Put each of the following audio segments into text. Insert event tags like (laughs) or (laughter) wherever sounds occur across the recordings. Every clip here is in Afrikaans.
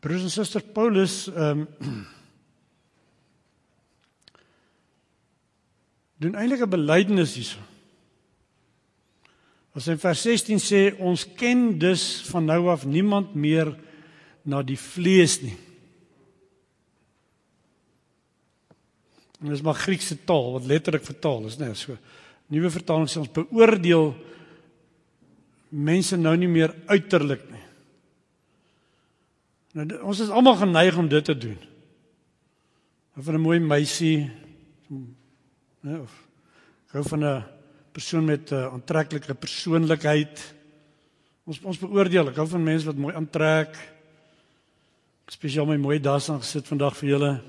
Broers en susters, Paulus ehm um, (clears throat) doen eintlik 'n belydenis hierso. As hy in vers 16 sê ons ken dus van nou af niemand meer na die vlees nie. En dis maar Griekse taal wat letterlik vertaal is, né? Nee, so nuwe vertaling sê ons beoordeel mense nou nie meer uiterlik nie. Nou ons is almal geneig om dit te doen. Of 'n mooi meisie, né, of gou van 'n persoon met 'n aantreklike persoonlikheid. Ons ons beoordeel, ek hou van mense wat mooi aantrek. Spesiaal my mooi das aan gesit vandag vir julle.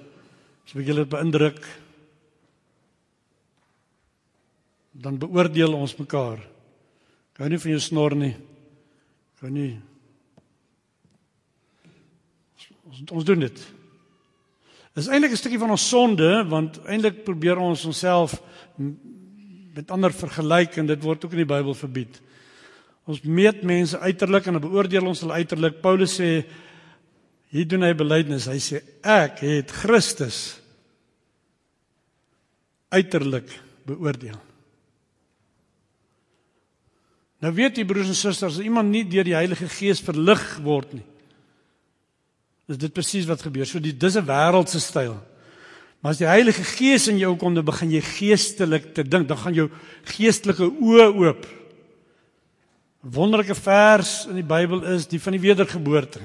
Ek julle beïndruk, dan beoordeel ons mekaar. Ek hou nie van jou snor nie. Ek hou nie ons ons doen dit. Dit is eintlik 'n stukkie van ons sonde want eintlik probeer ons onsself met ander vergelyk en dit word ook in die Bybel verbied. Ons meet mense uiterlik en beoordeel ons hulle uiterlik. Paulus sê hier doen hy belydenis. Hy sê ek het Christus uiterlik beoordeel. Nou weet jy broers en susters, as iemand nie deur die Heilige Gees verlig word nie, is dit presies wat gebeur. So die dis 'n wêreldse styl. Maar as die Heilige Gees in jou kom, dan begin jy geestelik te dink, dan gaan jou geestelike oë oop. 'n Wonderlike vers in die Bybel is die van die wedergeboorte.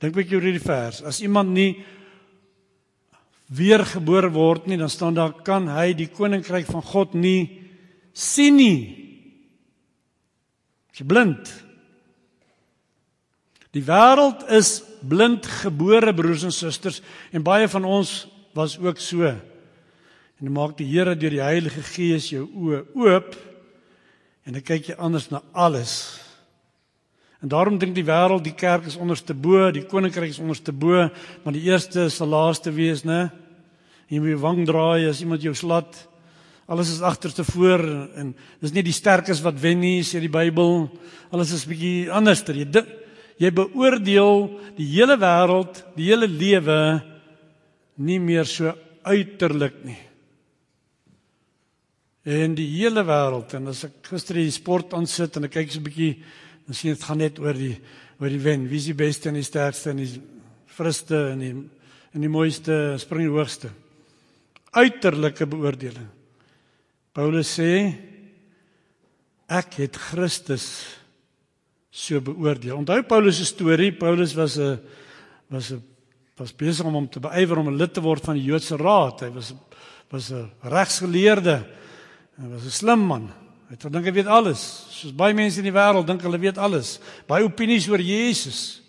Dink bietjie oor hierdie vers. As iemand nie weergebore word nie, dan staan daar kan hy die koninkryk van God nie sien nie. Jy blind. Die wêreld is blind gebore broers en susters en baie van ons was ook so. En maak die Here deur die Heilige Gees jou oë oop en dan kyk jy anders na alles. En daarom dink die wêreld die kerk is onderste bo, die koninkryk is onderste bo, maar die eerste sal laaste wees, né? Jy moet wang draai as iemand jou slat. Alles is agterste voor en dis nie die sterkes wat wen nie, sê die Bybel. Alles is bietjie anderster. Jy jy beoordeel die hele wêreld, die hele lewe nie meer so uiterlik nie. En die hele wêreld en as ek gister die sport aansit en ek kyk so 'n bietjie, dan sien dit gaan net oor die oor die wen, wie is die beste en die sterkste en die friste en die en die mooiste spring die hoogste. Uiterlike beoordeling. Paulus sê ek het Christus so beoordeel. Onthou Paulus se storie, Paulus was 'n was 'n was besig om hom te beywer om 'n lid te word van die Joodse Raad. Hy was was 'n regsgeleerde. Hy was 'n slim man. Hy het gedink hy weet alles. Soos baie mense in die wêreld dink hulle weet alles. Baie opinies oor Jesus.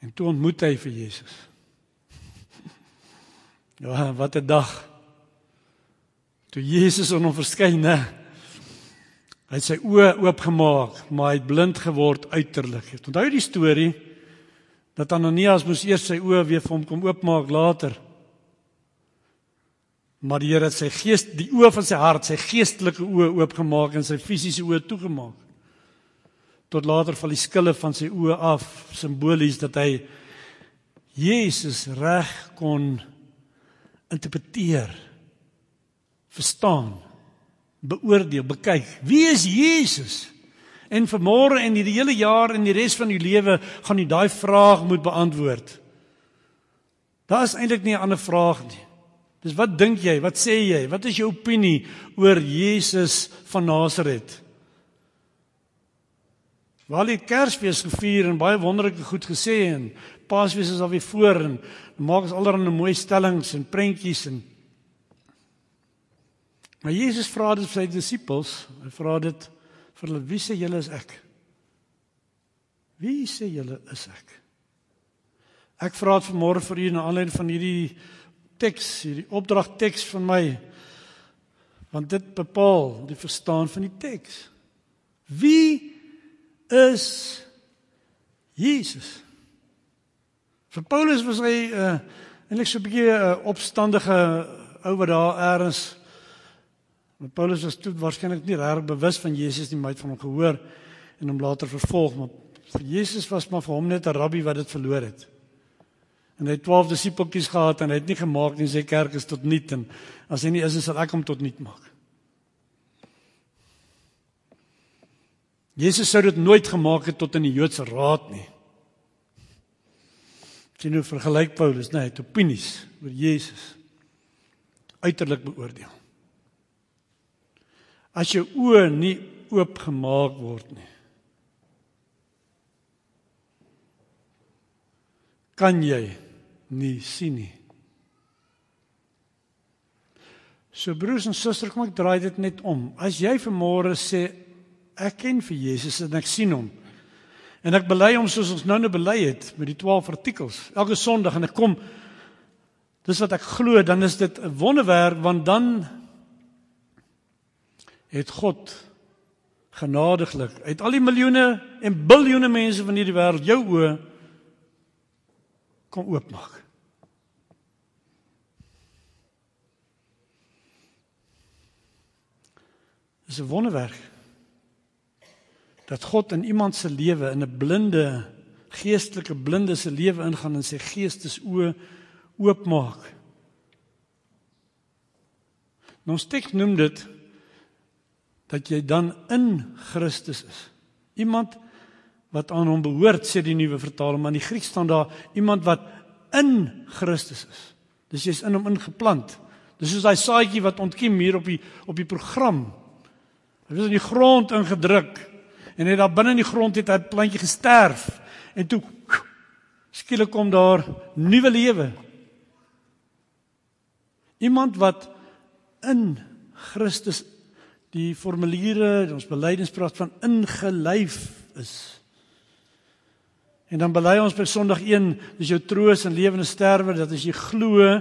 En toe ontmoet hy vir Jesus. (laughs) Ja, wat 'n dag. Toe Jesus aan hom verskyn, hè. Hy het sy oë oopgemaak, maar hy het blind geword uiterlik. Onthou die storie? dat Ananias moes eers sy oë weer vir hom kom oopmaak later. Maar die Here het sy gees, die oë van sy hart, sy geestelike oë oopgemaak en sy fisiese oë toegemaak. Tot later val die skille van sy oë af, simbolies dat hy Jesus reg kon interpreteer, verstaan, beoordeel, bekyk. Wie is Jesus? En vanmôre en hierdie hele jaar en die res van u lewe gaan u daai vraag moet beantwoord. Daar is eintlik nie 'n ander vraag nie. Dis wat dink jy? Wat sê jy? Wat is jou opinie oor Jesus van Nasaret? Waar het Kersfees gevier en baie wonderlike goed gesê en Paasfees is alweer voor en maak ons allerlei mooi stellings en prentjies en Maar Jesus vra dit vir sy disippels. Hy vra dit vir hulle wie sê julle is ek? Wie sê julle is ek? Ek vra dit vanmôre vir u na aanleiding van hierdie teks, hierdie opdrag teks van my want dit bepaal die verstaan van die teks. Wie is Jesus? Vir Paulus was hy uh eintlik so 'n bietjie 'n uh, opstandige ou wat daar eers Maar Paulus was toe waarskynlik nie reg bewus van Jesus nie, maar hy het van hom gehoor en hom later vervolg, maar vir Jesus was maar vir hom net 'n rabbi wat dit verloor het. En hy het 12 disipeltjies gehad en hy het nie gemaak nie sy kerk is tot nul en as hy nie is, sal ek hom tot nul maak. Jesus sou dit nooit gemaak het tot in die Joodse raad nie. Sien hoe vergelyk Paulus, nee, hy het opinies oor Jesus uiterlik beoordeel. As jou oë nie oopgemaak word nie, kan jy nie sien nie. So broers en susters, kom ek draai dit net om. As jy vanmôre sê ek ken vir Jesus en ek sien hom. En ek bely hom soos ons nou nou bely het met die 12 artikels elke Sondag en ek kom dis wat ek glo, dan is dit 'n wonderwerk want dan het God genadiglik uit al die miljoene en biljoene mense van hierdie wêreld jou oë kom oopmaak. Dis 'n wonderwerk. Dat God in iemand se lewe in 'n blinde geestelike blinde se lewe ingaan en sy geestes oë oopmaak. Nou, ons teks noem dit dat jy dan in Christus is. Iemand wat aan hom behoort sê die nuwe vertaling, maar in die Griek staan daar iemand wat in Christus is. Dis jy's in hom ingeplant. Dis soos daai saadjie wat ontkiem hier op die op die program. Hy was in die grond ingedruk en net daar binne in die grond het hy 'n plantjie gesterf en toe skielik kom daar nuwe lewe. Iemand wat in Christus die formuliere ons belydenis praat van ingelyf is. En dan bely ons by Sondag 1, dis jou troos in lewende sterwe dat as jy glo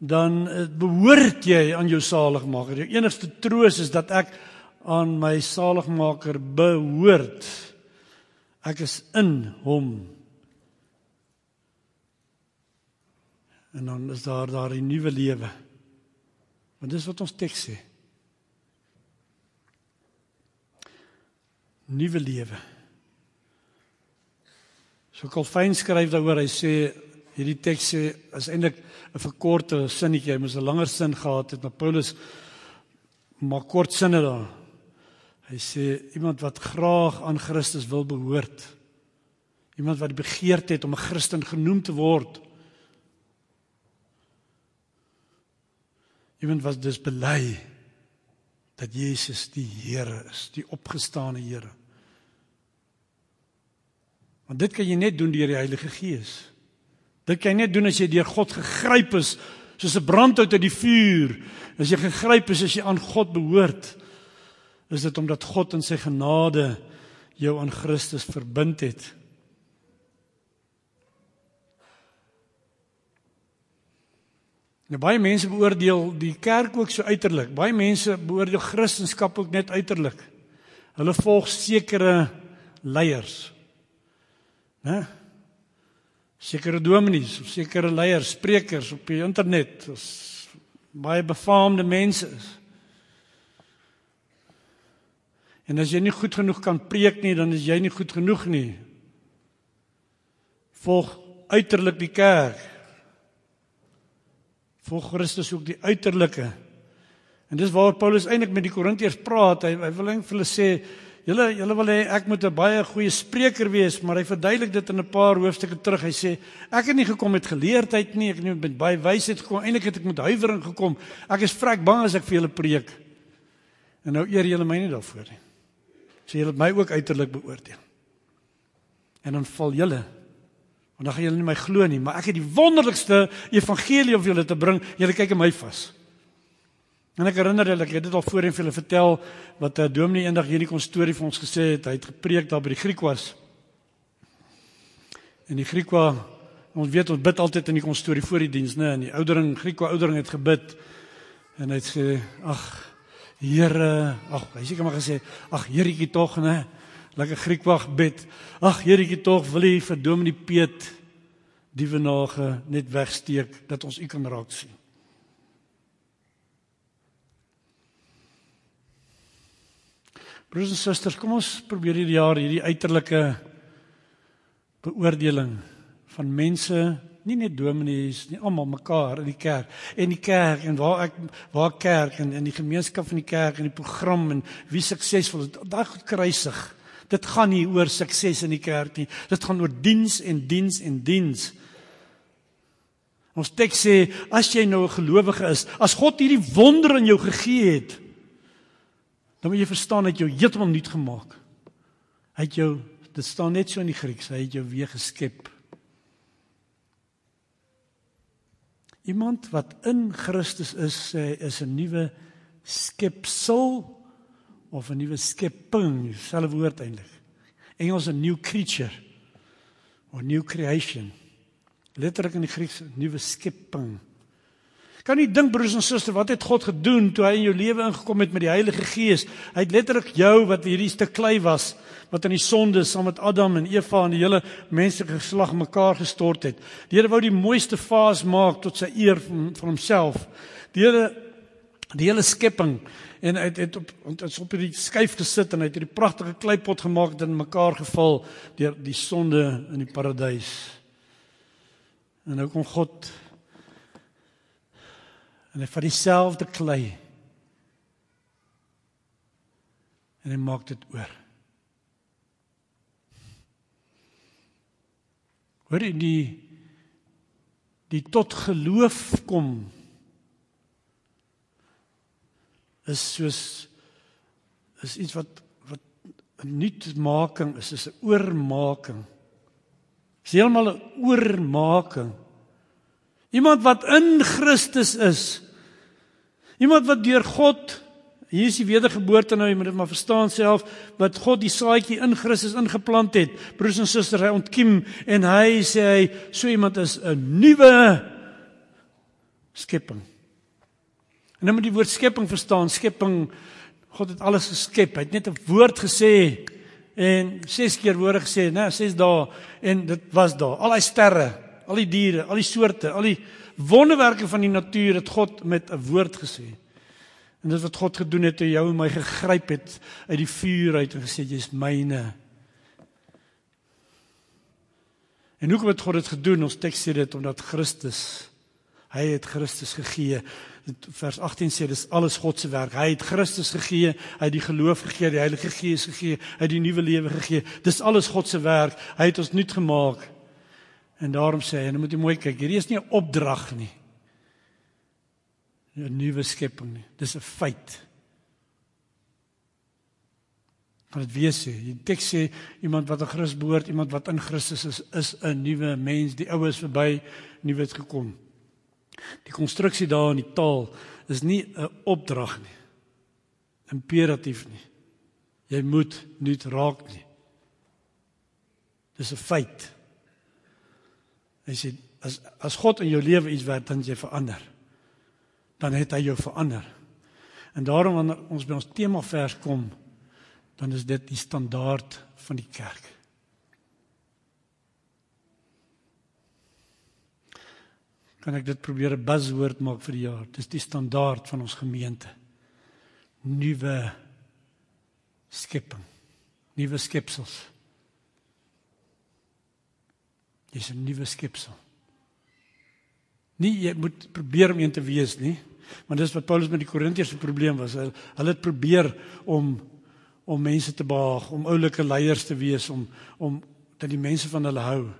dan eh, behoort jy aan jou saligmaker. Jou enigste troos is dat ek aan my saligmaker behoort. Ek is in hom. En dan is daar daar 'n nuwe lewe. Want dis wat ons teks sê. Nuwe lewe. So Calvin skryf daaroor, hy sê hierdie teks sê is eintlik 'n verkorte sinnetjie, hy moes 'n langer sin gehad het, maar Paulus maak kort sinne daar. Hy sê iemand wat graag aan Christus wil behoort. Iemand wat die begeerte het om 'n Christen genoem te word. Iemand wat dus bely dat Jesus die Here is, die opgestane Here. Want dit kan jy net doen deur die Heilige Gees. Dit kan jy net doen as jy deur God gegryp is soos 'n brandhout uit die vuur. As jy gegryp is as jy aan God behoort, is dit omdat God in sy genade jou aan Christus verbind het. Nou baie mense beoordeel die kerk ook so uiterlik. Baie mense beoordeel Christendom ook net uiterlik. Hulle volg sekere leiers. Né? Sekere dominees sekere leiers, sprekers op die internet, as baie befaamde mense is. En as jy nie goed genoeg kan preek nie, dan is jy nie goed genoeg nie. Volg uiterlik die kerk volg Christus ook die uiterlike. En dis waar Paulus eintlik met die Korintiërs praat. Hy, hy wil net vir hulle sê, julle julle wil hê ek moet 'n baie goeie spreker wees, maar hy verduidelik dit in 'n paar hoofstukke terug. Hy sê, ek het nie gekom met geleerdheid nie, ek het nie met baie wysheid gekom. Eintlik het ek met huiwering gekom. Ek is vrek bang as ek vir julle preek. En nou eer julle my nie daarvoor nie. Sê julle my ook uiterlik beoordeel. En dan val julle Want dan gaan julle nie my glo nie, maar ek het die wonderlikste evangelie om julle te bring. Julle kyk in my vas. En ek herinner julle, ek het dit al voorheen vir julle vertel wat 'n uh, dominee eendag hierdie kon storie vir ons gesê het. Hy het gepreek daar by die Griekwas. En die Griekwa, ons weet ons bid altyd in die konstorie voor die diens, né? En die oudering, Griekwa oudering het gebid en hy het sê, "Ag, Here, ag, hy seker maar gesê, ag, Heretjie tog, né?" lekker Griekwag bid. Ag Heretjie tog wil U vir Dominee Piet die venage net wegsteek dat ons U kan raak sien. Broers en susters, kom ons probeer hierdie jaar hierdie uiterlike beoordeling van mense, nie net dominees nie, almal mekaar in die kerk. En die kerk en waar ek waar kerk en in die gemeenskap van die kerk en die program en wie suksesvol is, daai goed kruisig. Dit gaan nie oor sukses in die kerk nie. Dit gaan oor diens en diens en diens. Ons teks sê as jy nou 'n gelowige is, as God hierdie wonder in jou gegee het, dan moet jy verstaan dat jy heeltemal nuut gemaak. Hy het jou dit staan net so in die Grieks, hy het jou weer geskep. Iemand wat in Christus is, sê is 'n nuwe skepsel of 'n nuwe skepping, selfde woord eintlik. Engels 'n new creature or new creation. Letterlik in die Grieks nuwe skepping. Kan jy dink broers en susters, wat het God gedoen toe hy in jou lewe ingekom het met die Heilige Gees? Hy het letterlik jou wat hierdie stuk klei was, wat in die sonde saam met Adam en Eva en die hele menslike geslag mekaar gestort het. Die Here wou die mooiste vaas maak tot sy eer van, van homself. Die Here die hele skepping en hy het, het op is op hierdie skyf gesit en hy het hierdie pragtige kleipot gemaak dit in mekaar geval deur die sonde in die paradys. En nou kom God en hy vat dieselfde klei en hy maak dit oor. Hoor jy die die tot geloof kom is soos is iets wat wat 'n nuutmaking is, is 'n oormaking. Dis heeltemal 'n oormaking. Iemand wat in Christus is. Iemand wat deur God hier is die wedergeboorte nou, jy moet dit maar verstaan self wat God die saadjie in Christus ingeplant het. Broers en susters, hy ontkiem en hy sê hy so iemand is 'n nuwe skepping. En nou moet die woord skepping verstaan. Skepping God het alles geskep. Hy het net 'n woord gesê en ses keer woorde gesê, né, ses dae en dit was daar. Al die sterre, al die diere, al die soorte, al die wonderwerke van die natuur het God met 'n woord gesê. En dit wat God gedoen het, het jou en my gegryp het uit die vuur uit en gesê jy's myne. En hoekom het God dit gedoen? Ons teks sê dit omdat Christus hy het Christus gegee. Vers 18 sê dis alles God se werk. Hy het Christus gegee, hy het die geloof gegee, die Heilige Gees gegee, hy het die nuwe lewe gegee. Dis alles God se werk. Hy het ons nuut gemaak. En daarom sê hy, en moet jy mooi kyk, hierdie is nie 'n opdrag nie. 'n Nuwe skepping nie. Dis 'n feit. Wat dit wees sê, die teks sê iemand wat aan Christus behoort, iemand wat in Christus is, is 'n nuwe mens. Die ou is verby, nuwe het gekom. Die konstruksie daar in die taal is nie 'n opdrag nie. Imperatief nie. Jy moet nuut raak nie. Dis 'n feit. Hy sê as as God in jou lewe iets werk dan jy verander. Dan het hy jou verander. En daarom wanneer ons by ons tema vers kom, dan is dit die standaard van die kerk. Kan ek dit probeer 'n buzzword maak vir die jaar? Dis die standaard van ons gemeente. Nuwe skepping. Nuwe skepsels. Jy's 'n nuwe skepsel. Nie jy moet probeer om een te wees nie, want dis wat Paulus met die Korintiërs se probleem was. Hulle, het probeer om om mense te behaag, om oulike leiers te wees, om om dat die mense van hulle hou.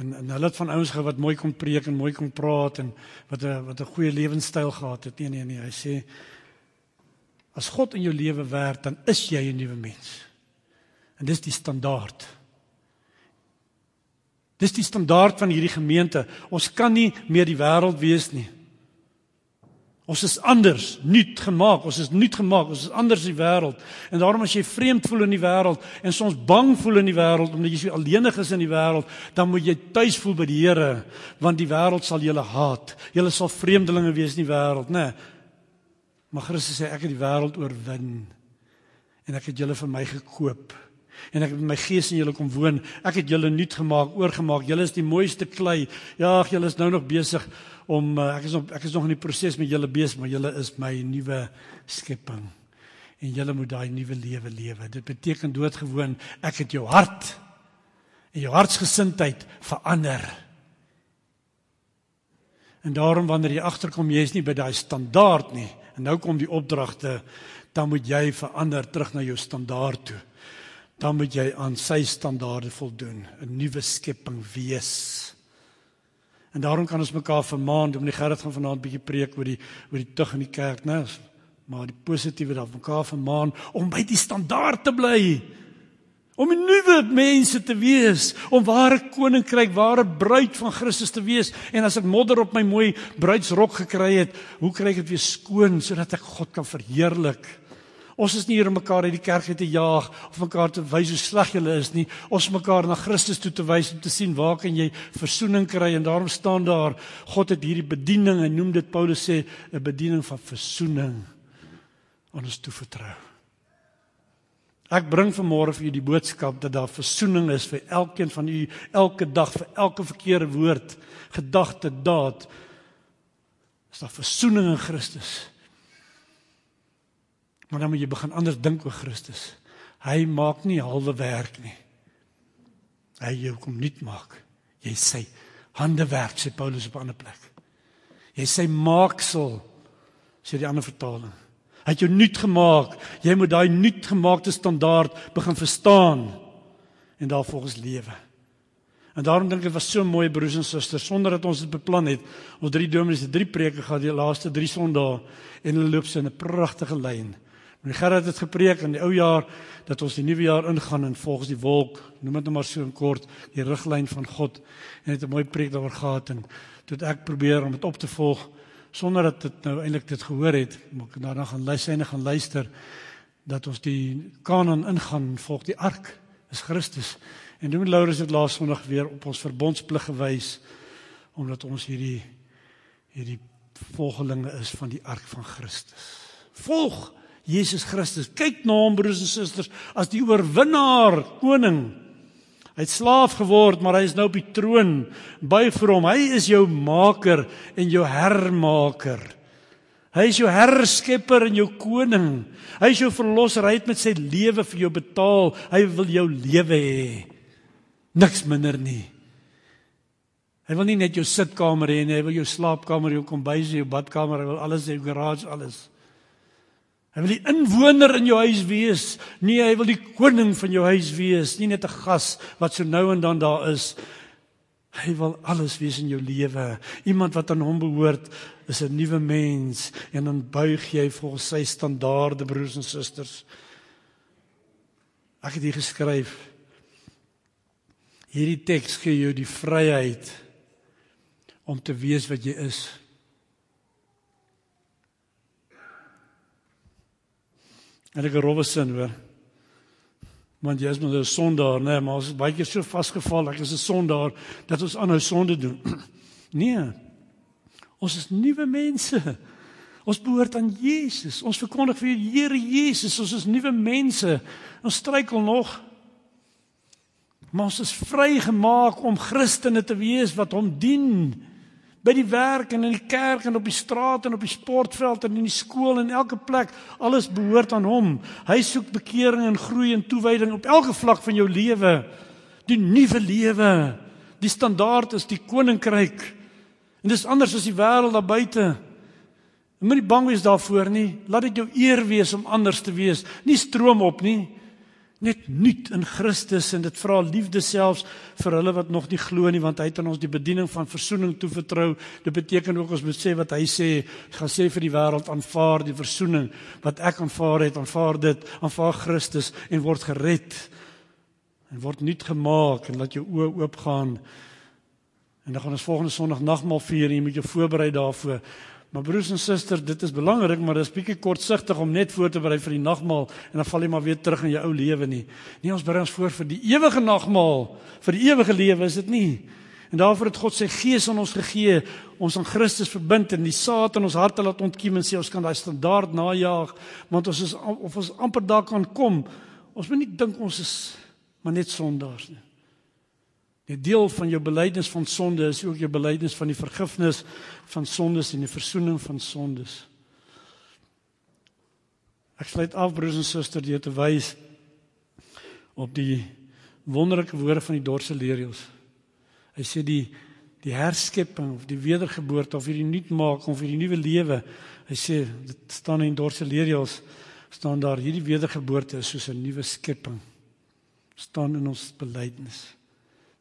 En en hulle het van ouens gehou wat mooi kon preek en mooi kon praat en wat 'n wat 'n goeie lewenstyl gehad het. Nee nee nee, hy sê as God in jou lewe werk, dan is jy 'n nuwe mens. En dis die standaard. Dis die standaard van hierdie gemeente. Ons kan nie meer die wêreld wees nie. Ons is anders, nuut gemaak. Ons is nuut gemaak. Ons is anders as die wêreld. En daarom as jy vreemd voel in die wêreld en soms bang voel in die wêreld omdat jy so alleenig is in die wêreld, dan moet jy tuis voel by die Here, want die wêreld sal julle haat. Julle sal vreemdelinge wees in die wêreld, né? Maar Christus sê ek het die wêreld oorwin en ek het julle vir my gekoop en ek het my gees in julle kom woon. Ek het julle nuut gemaak, oorgemaak. Julle is die mooiste klei. Ja, julle is nou nog besig om uh, ek is nog ek is nog in die proses met julle besig, maar julle is my nuwe skepping. En julle moet daai nuwe lewe lewe. Dit beteken doodgewoon ek het jou hart En jou hartsgesindheid verander. En daarom wanneer jy agterkom jy is nie by daai standaard nie en nou kom die opdragte dan moet jy verander terug na jou standaard toe. Dan moet jy aan sy standaarde voldoen, 'n nuwe skepping wees. En daarom kan ons mekaar vermaan, Dominee Gerrit gaan vanaand 'n bietjie preek oor die oor die tug in die kerk, né? Maar die positiewe dat mekaar vermaan om by die standaard te bly om 'n nuwe mense te wees, om ware koninkryk, ware bruid van Christus te wees. En as ek modder op my mooi bruidsrok gekry het, hoe kry ek dit weer skoon sodat ek God kan verheerlik? Ons is nie hier om mekaar uit die kerk te jaag of mekaar te wys hoe sleg jy is nie. Ons mekaar na Christus toe te wys om te sien waar kan jy verzoening kry en daarom staan daar God het hierdie bediening en noem dit Paulus sê 'n bediening van verzoening aan ons toevertrou. Ek bring vanmôre vir u die boodskap dat daar verzoening is vir elkeen van u elke dag vir elke verkeerde woord, gedagte, daad. Is daar verzoening in Christus? Maar dan moet jy begin anders dink oor Christus. Hy maak nie halwe werk nie. Hy jou kom nuut maak. Jy sê hande werk sê Paulus op 'n ander plek. Jy sê maaksel sê die ander vertaling. Hy het jou nuut gemaak. Jy moet daai nuut gemaakte standaard begin verstaan en daarvolgens lewe. En daarom dink ek was so mooi broers en susters sonder dat ons dit beplan het. Ons drie dominees het drie preke gehad die laaste 3 Sondae en hulle loop so in 'n pragtige lyn. Meneer Gerard het gepreek in die ou jaar dat ons die nuwe jaar ingaan en volgens die wolk, noem dit net maar so in kort, die riglyn van God en het 'n mooi preek daaroor gehad en toe ek probeer om dit op te volg sonder dat dit nou eintlik dit gehoor het, maar ek daarna gaan luister en gaan luister dat ons die Kanaan ingaan volg die ark is Christus. En doen Laurens het laas Sondag weer op ons verbondsplig gewys omdat ons hierdie hierdie volgelinge is van die ark van Christus. Volg Jesus Christus. Kyk na hom broers en susters as die oorwinnaar, koning. Hy het slaaf geword, maar hy is nou op die troon. Buig vir hom. Hy is jou maker en jou hermaker. Hy is jou herskepper en jou koning. Hy is jou verlosser. Hy het met sy lewe vir jou betaal. Hy wil jou lewe hê. Niks minder nie. Hy wil nie net jou sitkamer hê nie, hy wil jou slaapkamer, jou kombuis, jou badkamer, hy wil alles, jou garage, alles. Hy wil die inwoner in jou huis wees. Nee, hy wil die koning van jou huis wees, nie net 'n gas wat so nou en dan daar is. Hy wil alles wees in jou lewe. Iemand wat aan hom behoort is 'n nuwe mens en dan buig jy volgens sy standaarde, broers en susters. Ek het hier geskryf. Hierdie teks gee jou die vryheid om te wees wat jy is. En ek rowwe sin hoor. Want jy is maar 'n sondaar, né, maar ons is baie keer so vasgevall ek is 'n sondaar dat ons aanhou sonde doen. (clears throat) nee. Ons is nuwe mense. Ons behoort aan Jesus. Ons verkondig vir die Here Jesus. Ons is nuwe mense. Ons struikel nog. Maar ons is vrygemaak om Christene te wees wat hom dien by die werk en in die kerk en op die straat en op die sportveld en in die skool en elke plek alles behoort aan hom. Hy soek bekering en groei en toewyding op elke vlak van jou lewe. Die nuwe lewe. Die standaard is die koninkryk. En dis anders as die wêreld daar buite. Moenie bang wees daarvoor nie. Laat dit jou eer wees om anders te wees. Nie stroom op nie net nuut in Christus en dit vra liefde selfs vir hulle wat nog nie glo nie want hy het aan ons die bediening van verzoening toevertrou. Dit beteken ook ons moet sê wat hy sê, gaan sê vir die wêreld aanvaar die verzoening wat ek aanvaar het, aanvaar dit, aanvaar Christus en word gered en word nuut gemaak en laat jou oë oopgaan. En dan gaan ons volgende Sondag nagmaal vier en jy moet jou voorberei daarvoor. Maar broers en susters, dit is belangrik, maar dit is bietjie kortsigtig om net voor te berei vir die nagmaal en dan val jy maar weer terug in jou ou lewe nie. Nee, ons berei ons voor vir die ewige nagmaal, vir die ewige lewe, is dit nie? En daarvoor het God sy gees aan ons gegee, ons aan Christus verbind en die saad in ons harte laat ontkiem en sê ons kan daai standaard najag, want ons is of ons amper daar kan kom. Ons moet nie dink ons is maar net sondaars nie. Die deel van jou belydenis van sonde is ook jou belydenis van die vergifnis van sondes en die verzoening van sondes. Ek sluit af broers en susters deur te wys op die wonderlike woorde van die Dorsalerius. Hy sê die die herskepping of die wedergeboorte of hierdie nuutmaak of hierdie nuwe lewe. Hy sê dit staan in Dorsalerius staan daar hierdie wedergeboorte is soos 'n nuwe skepping. staan in ons belydenis.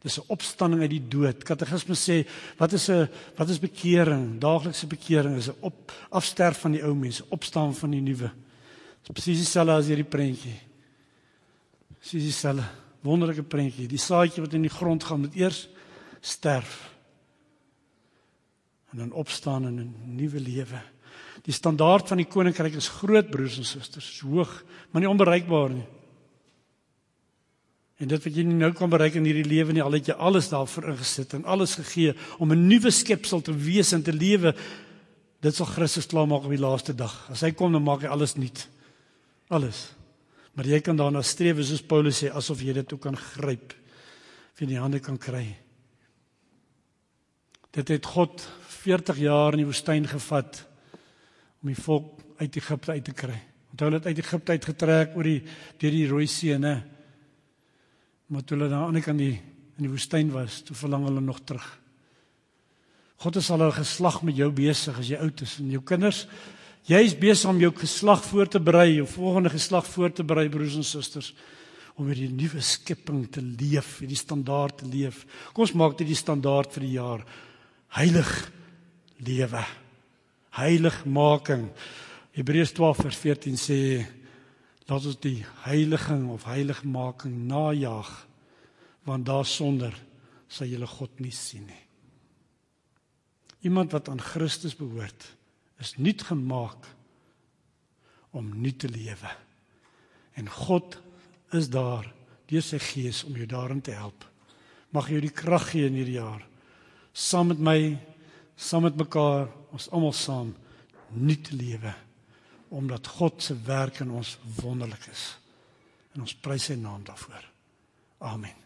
Dis 'n opstanding uit die dood. Katekisme sê wat is 'n wat is bekering? Daaglikse bekering is 'n op afsterf van die ou mens, opstaan van die nuwe. Dis presies dieselfde as hierdie prentjie. Presies dieselfde wonderlike prentjie. Die saadjie wat in die grond gaan moet eers sterf en dan opstaan in 'n nuwe lewe. Die standaard van die koninkryk is groot broers en susters, is hoog, maar nie onbereikbaar nie. En dit wat jy nou kan bereik in hierdie lewe nie, al het jy alles daarvoor ingesit en alles gegee om 'n nuwe skepsel te wees en te lewe, dit sal Christus klaarmaak op die laaste dag. As hy kom, dan maak hy alles nuut. Alles. Maar jy kan daarna streef soos Paulus sê asof jy dit ook kan gryp. Of jy in die hande kan kry. Dit het God 40 jaar in die woestyn gevat om die volk uit Egipte uit te kry. Onthou hulle het uit Egipte uitgetrek oor die deur die Rooi See, né? Maar toe hulle daar aan die kant die in die woestyn was, toe verlang hulle nog terug. God is al 'n geslag met jou besig as jy oud is en jou kinders. Jy is besig om jou geslag voor te berei, jou volgende geslag voor te berei, broers en susters, om hierdie nuwe skepping te leef, hierdie standaard te leef. Kom ons maak dit die standaard vir die jaar. Heilig lewe. Heiligmaking. Hebreërs 12 vers 14 sê laat ons die heiliging of heiligmaking najag want daarsonder sal julle God nie sien nie. Iemand wat aan Christus behoort is nuut gemaak om nuut te lewe. En God is daar deur sy gees om jou daarin te help. Mag jy die krag gee in hierdie jaar saam met my saam met mekaar ons almal saam nuut lewe omdat God se werk in ons wonderlik is. En ons prys sy naam daarvoor. Amen.